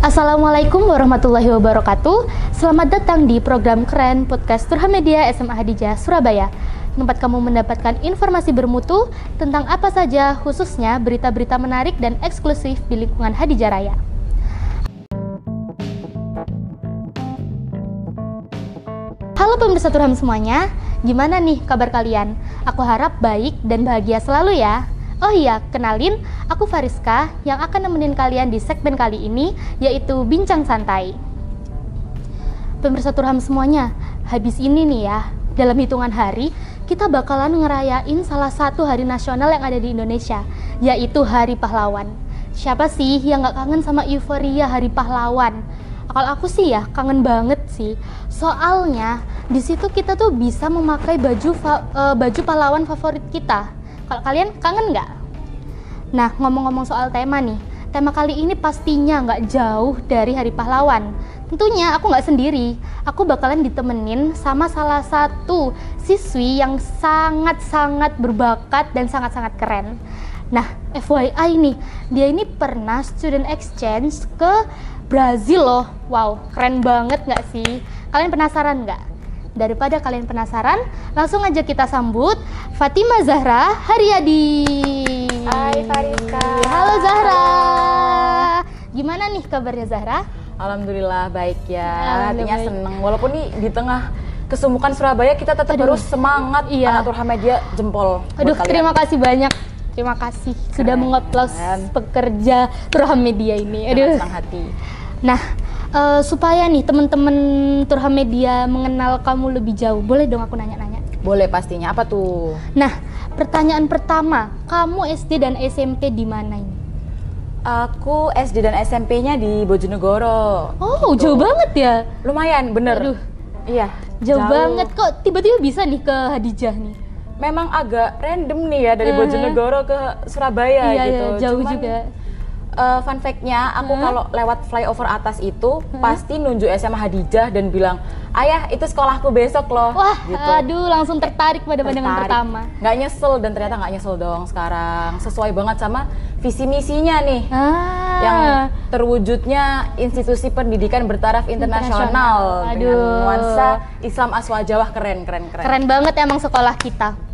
Assalamualaikum warahmatullahi wabarakatuh. Selamat datang di program keren podcast Turha Media SMA Hadijah Surabaya. Tempat kamu mendapatkan informasi bermutu tentang apa saja khususnya berita-berita menarik dan eksklusif di lingkungan Hadijah Raya. Halo pemirsa Turham semuanya, gimana nih kabar kalian? Aku harap baik dan bahagia selalu ya. Oh iya, kenalin, aku Fariska yang akan nemenin kalian di segmen kali ini, yaitu Bincang Santai. Pemirsa Turham semuanya, habis ini nih ya, dalam hitungan hari, kita bakalan ngerayain salah satu hari nasional yang ada di Indonesia, yaitu Hari Pahlawan. Siapa sih yang gak kangen sama euforia Hari Pahlawan? Kalau aku sih ya kangen banget sih. Soalnya di situ kita tuh bisa memakai baju uh, baju pahlawan favorit kita. Kalau kalian kangen nggak? Nah ngomong-ngomong soal tema nih, tema kali ini pastinya nggak jauh dari Hari Pahlawan. Tentunya aku nggak sendiri, aku bakalan ditemenin sama salah satu siswi yang sangat-sangat berbakat dan sangat-sangat keren. Nah, FYI nih, dia ini pernah student exchange ke Brazil loh. Wow, keren banget nggak sih? Kalian penasaran nggak? Daripada kalian penasaran, langsung aja kita sambut Fatima Zahra Haryadi. Halo Zahra. Gimana nih kabarnya Zahra? Alhamdulillah baik ya. Artinya seneng. Walaupun nih di tengah kesumukan Surabaya kita tetap Aduh, harus semangat iya. anak Turha Media jempol. Aduh, terima kasih banyak. Terima kasih Keren. sudah mengoplos pekerja Turham Media ini. Aduh. Senang hati. Nah, uh, supaya nih teman-teman Turham Media mengenal kamu lebih jauh, boleh dong aku nanya-nanya? Boleh pastinya. Apa tuh? Nah, pertanyaan pertama, kamu SD dan SMP di mana ini? Aku SD dan SMP-nya di Bojonegoro. Oh, gitu. jauh banget ya? Lumayan, bener. Aduh. Iya. Jauh, jauh banget kok. Tiba-tiba bisa nih ke Hadijah nih. Memang agak random nih ya dari uh -huh. Bojonegoro ke Surabaya iya, gitu. Iya, jauh Cuman, juga uh, fun fact-nya aku hmm? kalau lewat flyover atas itu hmm? pasti nunjuk SMA Hadijah dan bilang ayah itu sekolahku besok loh wah gitu. aduh langsung tertarik pada pandangan pertama nggak nyesel dan ternyata nggak nyesel dong sekarang sesuai banget sama visi misinya nih ah. yang terwujudnya institusi pendidikan bertaraf internasional, internasional. dengan nuansa Islam aswa Jawa keren keren keren keren banget emang sekolah kita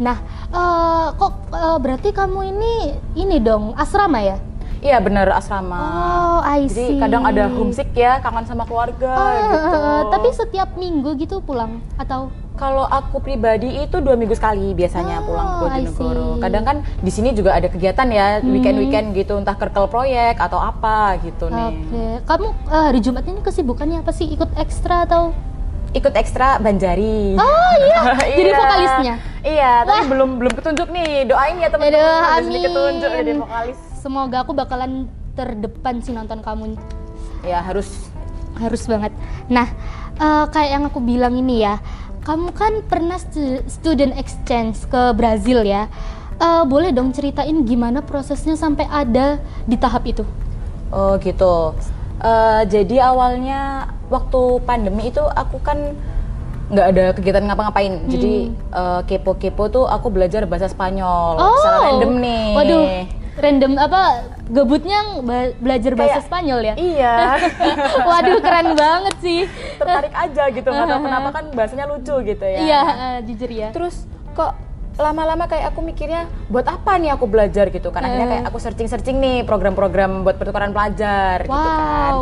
nah uh, kok uh, berarti kamu ini ini dong asrama ya? Iya bener asrama. Oh, I see. Jadi kadang ada homesick ya, kangen sama keluarga uh, gitu. Uh, tapi setiap minggu gitu pulang atau? Kalau aku pribadi itu dua minggu sekali biasanya oh, pulang ke Bojonegoro. Kadang kan di sini juga ada kegiatan ya hmm. weekend-weekend gitu, entah kerkel proyek atau apa gitu nih. Oke, okay. kamu uh, hari Jumat ini kesibukannya apa sih? Ikut ekstra atau? Ikut ekstra Banjari. Oh iya, jadi iya. vokalisnya. Iya, Wah. tapi belum belum ketunjuk nih. Doain ya teman-teman jadi ketunjuk jadi vokalis. Semoga aku bakalan terdepan sih nonton kamu. Ya harus harus banget. Nah, uh, kayak yang aku bilang ini ya, kamu kan pernah stu student exchange ke Brazil ya. Uh, boleh dong ceritain gimana prosesnya sampai ada di tahap itu? Oh gitu. Uh, jadi awalnya waktu pandemi itu aku kan nggak ada kegiatan ngapa-ngapain. Hmm. Jadi uh, kepo-kepo tuh aku belajar bahasa Spanyol oh. secara random nih. Waduh, random apa? Gabutnya belajar bahasa Kayak, Spanyol ya? Iya. Waduh, keren banget sih. Tertarik aja gitu, nggak tahu kenapa kan bahasanya lucu gitu ya. Iya, uh, jujur ya. Terus kok lama-lama kayak aku mikirnya buat apa nih aku belajar gitu kan akhirnya kayak aku searching-searching nih program-program buat pertukaran pelajar wow. gitu kan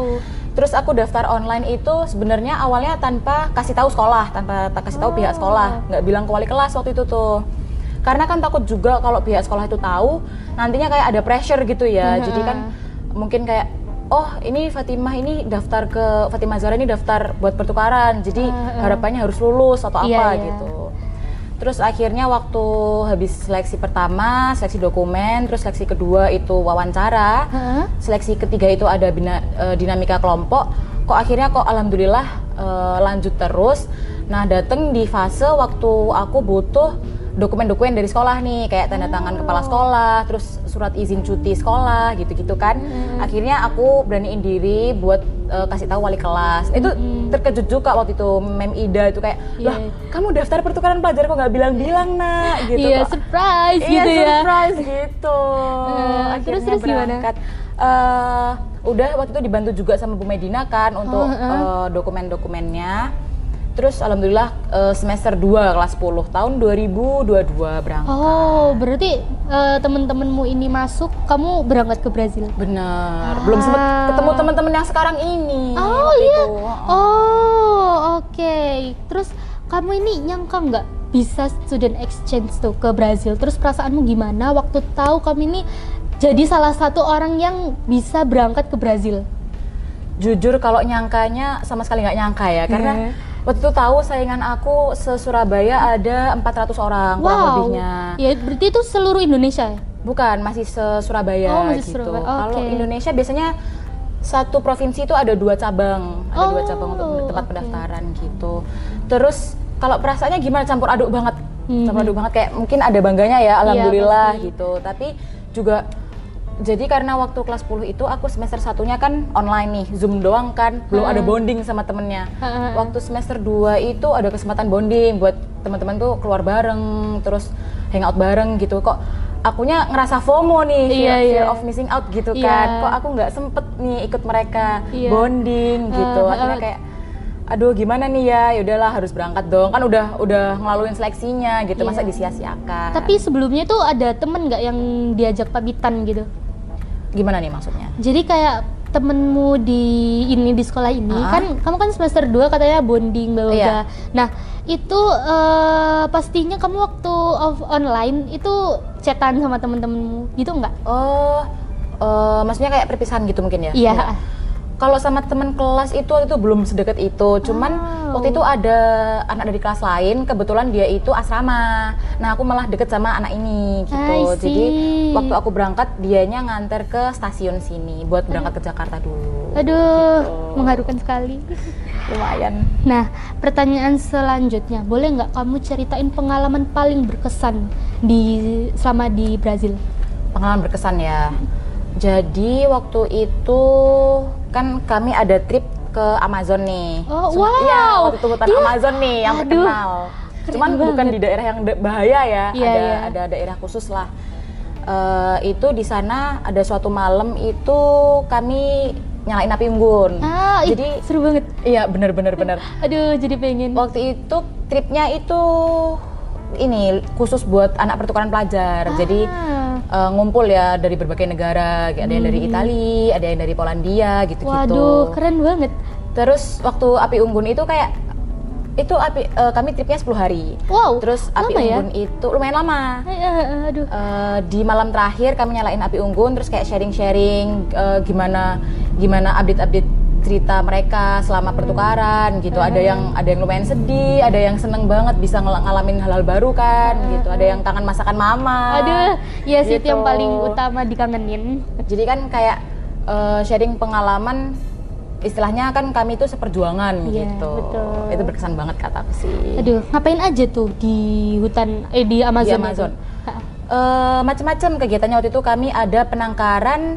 terus aku daftar online itu sebenarnya awalnya tanpa kasih tahu sekolah tanpa tak kasih tahu oh. pihak sekolah nggak bilang ke wali kelas waktu itu tuh karena kan takut juga kalau pihak sekolah itu tahu nantinya kayak ada pressure gitu ya hmm. jadi kan mungkin kayak oh ini Fatimah ini daftar ke Fatimah Zara ini daftar buat pertukaran jadi uh, uh. harapannya harus lulus atau iya, apa iya. gitu Terus akhirnya waktu habis seleksi pertama, seleksi dokumen, terus seleksi kedua itu wawancara, huh? seleksi ketiga itu ada bina, uh, dinamika kelompok. Kok akhirnya kok alhamdulillah uh, lanjut terus. Nah dateng di fase waktu aku butuh dokumen-dokumen dari sekolah nih kayak tanda tangan oh. kepala sekolah terus surat izin cuti sekolah gitu-gitu kan hmm. akhirnya aku beraniin diri buat uh, kasih tahu wali kelas itu hmm. terkejut juga waktu itu mem Ida itu kayak yeah. lah kamu daftar pertukaran pelajar kok nggak bilang-bilang nak gitu iya yeah, surprise iya, gitu ya surprise gitu uh, terus terus berangkat. Uh, udah waktu itu dibantu juga sama Bu Medina kan untuk Oh, heeh. eh, dokumen-dokumennya. Terus alhamdulillah eh, semester 2 kelas 10 tahun 2022 berangkat. Oh, berarti eh, temen-temenmu ini masuk, kamu berangkat ke Brazil? Bener. Belum sempet Ah. ketemu teman-teman yang sekarang ini. Oh iya. itu. Oh oke. Terus kamu ini nyangka nggak bisa student exchange tuh ke Brazil? Terus perasaanmu gimana waktu tahu kamu ini jadi salah satu orang yang bisa berangkat ke Brazil? Jujur kalau nyangkanya sama sekali nggak nyangka ya karena Iya. Waktu itu tahu saingan aku se Surabaya ada 400 orang kurang wow. lebihnya. Ya berarti itu seluruh Indonesia ya? Bukan, masih se Surabaya Oh, masih gitu. Surabaya. Kalau Oke. Indonesia biasanya satu provinsi itu ada dua cabang, ada dua Oh, cabang untuk tempat oke. pendaftaran gitu. Terus kalau perasaannya gimana campur aduk banget, Mhm. campur aduk banget kayak mungkin ada bangganya ya, alhamdulillah pasti. gitu. Tapi juga jadi karena waktu kelas 10 itu aku semester satunya kan online nih, Zoom doang kan, belum ada Hmm. bonding sama temennya. Ha-ha. Waktu semester 2 itu ada kesempatan bonding buat teman-teman tuh keluar bareng, terus hangout bareng gitu. Kok akunya ngerasa FOMO nih, fear, Iya, fear iya. of missing out gitu Iya. kan. Kok aku nggak sempet nih ikut mereka Iya. bonding gitu. Ha-ha. Akhirnya kayak aduh gimana nih ya, yaudahlah harus berangkat dong. Kan udah udah ngelaluin seleksinya gitu, masa Iya. disia-siakan. Tapi sebelumnya tuh ada temen nggak yang diajak pamitan gitu? Gimana nih maksudnya? Jadi kayak temenmu di ini di sekolah ini Ah. kan kamu kan semester 2 katanya bonding bla Iya. Nah, itu eh, pastinya kamu waktu off online itu chatan sama temen-temenmu gitu nggak? Oh, eh, maksudnya kayak perpisahan gitu mungkin ya? Iya. Nggak. Kalau sama teman kelas itu waktu itu belum sedekat itu. Cuman Wow. waktu itu ada anak dari kelas lain, kebetulan dia itu asrama. Nah, aku malah deket sama anak ini gitu. Jadi waktu aku berangkat, dianya nganter ke stasiun sini buat berangkat ke Jakarta dulu. Aduh, Gitu. mengharukan sekali. Lumayan. Nah, pertanyaan selanjutnya, boleh nggak kamu ceritain pengalaman paling berkesan di selama di Brazil? Pengalaman berkesan ya. Jadi waktu itu kan kami ada trip ke Amazon nih. Oh, Sem- wow. Iya, waktu itu hutan Iya. Amazon nih yang Aduh, terkenal. keren Cuman bukan banget. di daerah yang da- bahaya ya, Iya, ada iya. ada daerah khusus lah. Eh, itu di sana ada suatu malam itu kami nyalain api unggun. Ah, Jadi seru banget. iya bener-bener bener. Aduh, jadi pengen. Waktu itu tripnya itu ini khusus buat anak pertukaran pelajar. Jadi Ah. eh, ngumpul ya dari berbagai negara, kayak ada yang dari Hmm. Italia, ada yang dari Polandia gitu-gitu. Waduh, keren banget. Terus waktu api unggun itu kayak itu api eh, kami tripnya 10 hari. Wow, Terus api ya? unggun itu lumayan lama. Eh, aduh. Eh, di malam terakhir kami nyalain api unggun terus kayak sharing-sharing eh, gimana gimana update-update cerita mereka selama pertukaran gitu. Ada yang ada yang lumayan sedih, ada yang seneng banget bisa ngel- ngalamin hal-hal baru kan gitu. Ada yang kangen masakan mama. Aduh, ya sih itu gitu. yang paling utama dikangenin. Jadi kan kayak eh, sharing pengalaman istilahnya kan kami itu seperjuangan Iya, gitu. betul. Itu berkesan banget kata aku sih. Aduh, ngapain aja tuh di hutan eh di Amazon? Di Amazon. Ha. Eh, macam-macam kegiatannya waktu itu kami ada penangkaran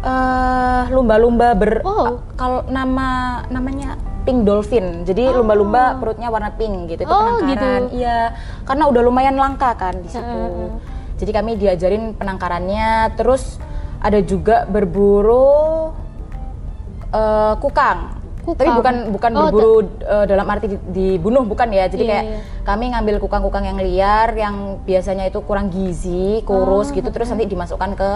eh lumba-lumba ber Wow. kalau nama namanya pink dolphin jadi Oh. lumba-lumba perutnya warna pink gitu itu Oh, penangkaran gitu. iya karena udah lumayan langka kan di situ Heeh. jadi kami diajarin penangkarannya terus ada juga berburu eh, kukang tapi Kukang. bukan bukan Oh, berburu eh, dalam arti di- dibunuh bukan ya jadi Iya, kayak iya. kami ngambil kukang-kukang yang liar yang biasanya itu kurang gizi, kurus Oh, gitu terus nanti dimasukkan ke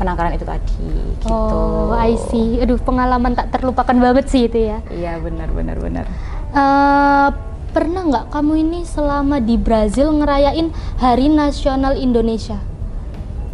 penangkaran itu tadi gitu. Oh, I see. Aduh, pengalaman tak terlupakan banget sih itu ya. Iya benar benar benar. Eh, pernah nggak kamu ini selama di Brazil ngerayain Hari Nasional Indonesia?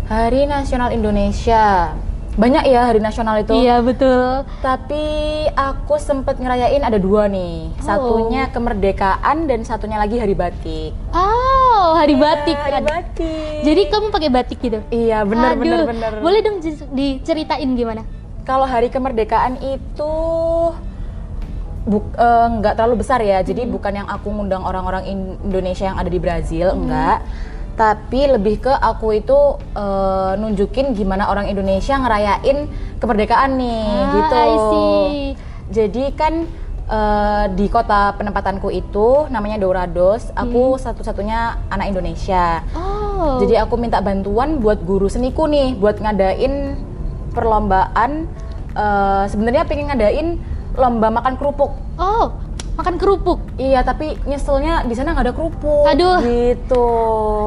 Hari Nasional Indonesia. Banyak ya hari nasional itu. Iya betul. Tapi aku sempet ngerayain ada dua nih. Oh. Satunya kemerdekaan dan satunya lagi hari batik. Oh, hari Iya, batik. Hari batik. Jadi kamu pakai batik gitu? iya benar benar benar. Boleh dong cer- diceritain gimana? Kalau hari kemerdekaan itu buk- eh, nggak terlalu besar ya, jadi Hmm. bukan yang aku ngundang orang-orang In- Indonesia yang ada di Brazil, enggak. Tapi lebih ke aku itu eh, nunjukin gimana orang Indonesia ngerayain kemerdekaan nih, Ah, gitu. I see. Jadi kan eh, di kota penempatanku itu namanya Dourados, aku satu-satunya anak Indonesia. Oh. Jadi aku minta bantuan buat guru seniku nih buat ngadain perlombaan eh, sebenarnya pengen ngadain lomba makan kerupuk. Oh, makan kerupuk. Iya, tapi nyeselnya di sana nggak ada kerupuk. Aduh. Gitu.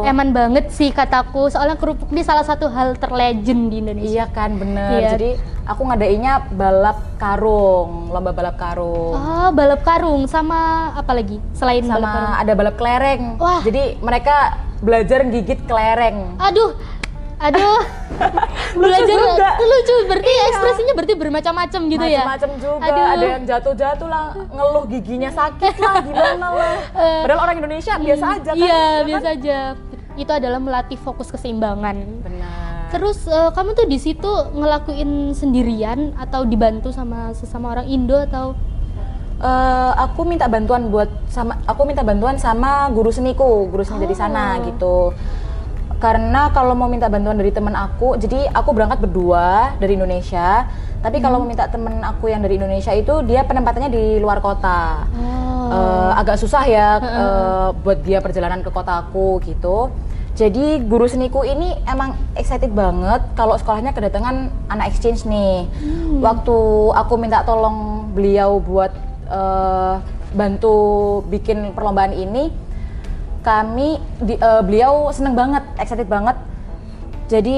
Eman banget sih kataku, soalnya kerupuk ini salah satu hal terlegend di Indonesia. Iya kan, bener. Iya. Jadi aku ngadainnya balap karung, lomba balap karung. Oh, balap karung sama apa lagi selain balap karung? Sama ada balap kelereng. Wah. Jadi mereka belajar gigit kelereng. Aduh, aduh, belajar juga. lucu. Berarti Iya. ekspresinya berarti bermacam-macam gitu ya? Macam-macam juga. Aduh. Ada yang jatuh-jatuh lah, ngeluh giginya sakit lah, gimana lah. Eh. Padahal orang Indonesia biasa aja kan. Iya, ya kan? biasa aja. Itu adalah melatih fokus keseimbangan. Benar. Terus eh, kamu tuh di situ ngelakuin sendirian atau dibantu sama sesama orang Indo atau Eh, aku minta bantuan buat sama aku minta bantuan sama guru seniku, guru seni dari sana Oh. gitu. Karena kalau mau minta bantuan dari teman aku, jadi aku berangkat berdua dari Indonesia. Tapi kalau mau minta temen aku yang dari Indonesia itu dia penempatannya di luar kota. Oh. Eh, agak susah ya eh, buat dia perjalanan ke kota aku gitu. Jadi guru seniku ini emang excited banget kalau sekolahnya kedatangan anak exchange nih. Waktu aku minta tolong beliau buat eh, bantu bikin perlombaan ini, kami di- eh, beliau seneng banget, excited banget. Jadi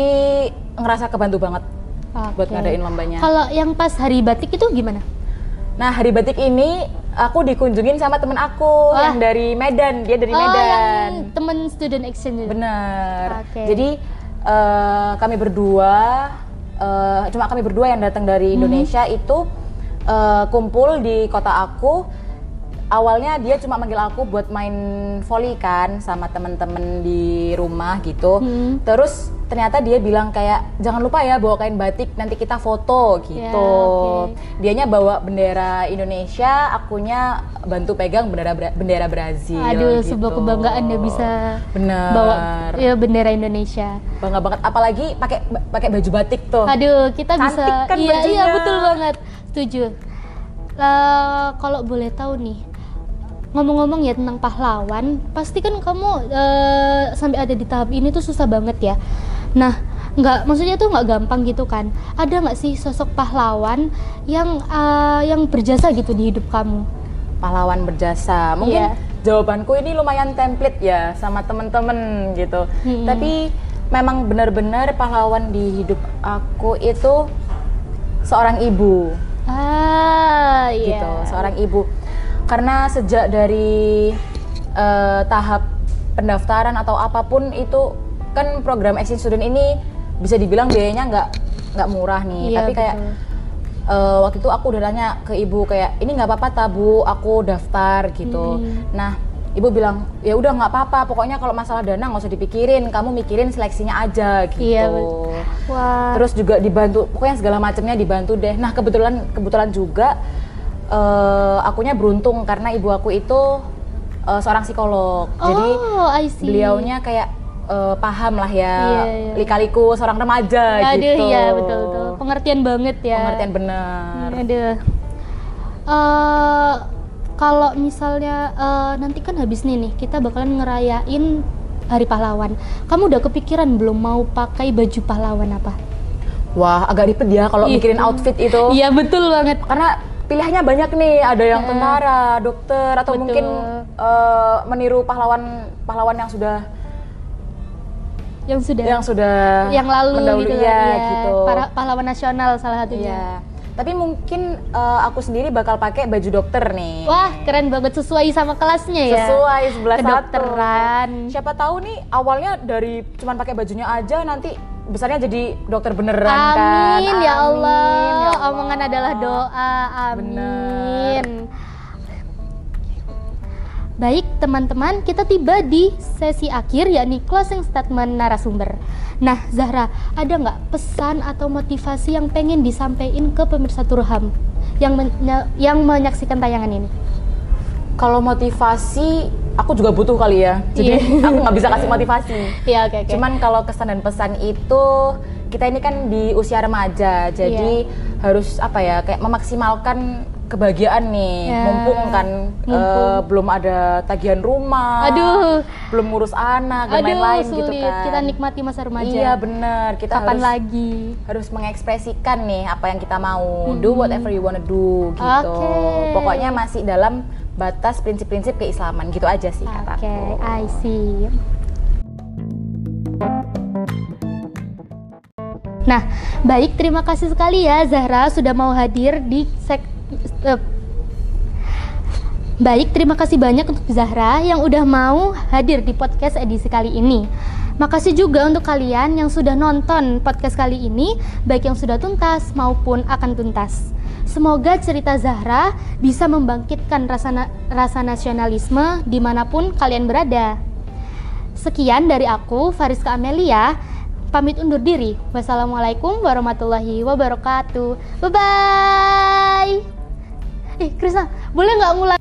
ngerasa kebantu banget buat Oke. ngadain lombanya. Kalau yang pas hari batik itu gimana? Nah, hari batik ini aku dikunjungin sama temen aku Wah. yang dari Medan. Dia dari oh, Medan. yang temen student exchange. Bener. Oke. Jadi eh, kami berdua, eh, cuma kami berdua yang datang dari Indonesia itu eh, kumpul di kota aku. Awalnya dia cuma manggil aku buat main volley kan sama temen-temen di rumah gitu. Hmm. Terus ternyata dia bilang kayak jangan lupa ya bawa kain batik nanti kita foto gitu. Ya, oke. Dianya bawa bendera Indonesia, akunya bantu pegang bendera bendera Brazil. Aduh, gitu. sebuah kebanggaan ya bisa Bener. bawa ya, bendera Indonesia. bangga banget apalagi pakai pakai baju batik tuh Aduh, kita bisa Cantik kan iya iya betul banget. Setuju. Eh, kalau boleh tahu nih, ngomong-ngomong ya tentang pahlawan, pasti kan kamu eh, sampai ada di tahap ini tuh susah banget ya. Nah, nggak maksudnya tuh nggak gampang gitu kan. Ada nggak sih sosok pahlawan yang eh, yang berjasa gitu di hidup kamu? pahlawan berjasa mungkin Iya. jawabanku ini lumayan template ya sama temen-temen gitu Hmm. tapi memang benar-benar pahlawan di hidup aku itu seorang ibu Ah, iya. gitu seorang ibu karena sejak dari eh, tahap pendaftaran atau apa pun itu kan program exchange student ini bisa dibilang biayanya nggak nggak murah nih Iya, tapi kayak betul. eh, waktu itu aku udah nanya ke ibu kayak ini nggak apa-apa tabu aku daftar gitu Hmm. nah ibu bilang ya udah nggak apa-apa pokoknya kalau masalah dana nggak usah dipikirin kamu mikirin seleksinya aja gitu Iya. Wah. terus juga dibantu pokoknya segala macamnya dibantu deh nah kebetulan kebetulan juga eh, akunya beruntung karena ibu aku itu eh, seorang psikolog jadi oh, I see. beliaunya kayak eh, paham lah ya Iya, iya. lika-liku seorang remaja Aduh, gitu iya betul betul. Pengertian banget ya. pengertian benar Aduh. Eh, kalau misalnya eh, nanti kan habis nih nih, kita bakalan ngerayain Hari Pahlawan. Kamu udah kepikiran belum mau pakai baju pahlawan apa? wah agak ribet ya kalau mikirin outfit itu Iya betul banget. karena pilihannya banyak nih ada yang Eh, tentara dokter atau betul. mungkin eh, meniru pahlawan pahlawan yang sudah Yang sudah yang sudah yang lalu gitu, iya, ya. gitu. Para pahlawan nasional salah satunya. Iya. Tapi mungkin eh, aku sendiri bakal pakai baju dokter nih. Wah, keren banget sesuai sama kelasnya ya. Sesuai sebelah Kedokteran. satu. Siapa tahu nih awalnya dari cuman pakai bajunya aja nanti besarnya jadi dokter beneran kan. Amin ya Allah. Amin, ya Allah. Omongan adalah doa. Amin. Bener. Baik, teman-teman, kita tiba di sesi akhir yakni closing statement narasumber. Nah, Zahra, ada nggak pesan atau motivasi yang pengen disampaikan ke pemirsa Turham yang menya- yang menyaksikan tayangan ini? Kalau motivasi aku juga butuh kali ya. Jadi Iya. aku nggak bisa kasih motivasi. Iya, oke, oke. Cuman kalau kesan dan pesan itu kita ini kan di usia remaja, jadi Iya. harus apa ya kayak memaksimalkan kebahagiaan nih, Ya, mumpung kan mumpung. eh, belum ada tagihan rumah, Aduh, belum ngurus anak dan lain-lain gitu kan. Kita nikmati masa remaja. Iya bener, kita Kapan harus lagi? harus mengekspresikan nih apa yang kita mau, do whatever you wanna do gitu. Oke. Pokoknya masih dalam batas prinsip-prinsip keislaman gitu aja sih Oke, kataku. I see. Nah, baik terima kasih sekali ya Zahra sudah mau hadir di sek eh, Baik, terima kasih banyak untuk Zahra yang udah mau hadir di podcast edisi kali ini. Makasih juga untuk kalian yang sudah nonton podcast kali ini, baik yang sudah tuntas maupun akan tuntas. Semoga cerita Zahra bisa membangkitkan rasa, na- rasa nasionalisme di mana pun kalian berada. Sekian dari aku, Fariska Amelia. Pamit undur diri. Wassalamualaikum warahmatullahi wabarakatuh. Bye bye. Eh, Krisna, boleh nggak mulai?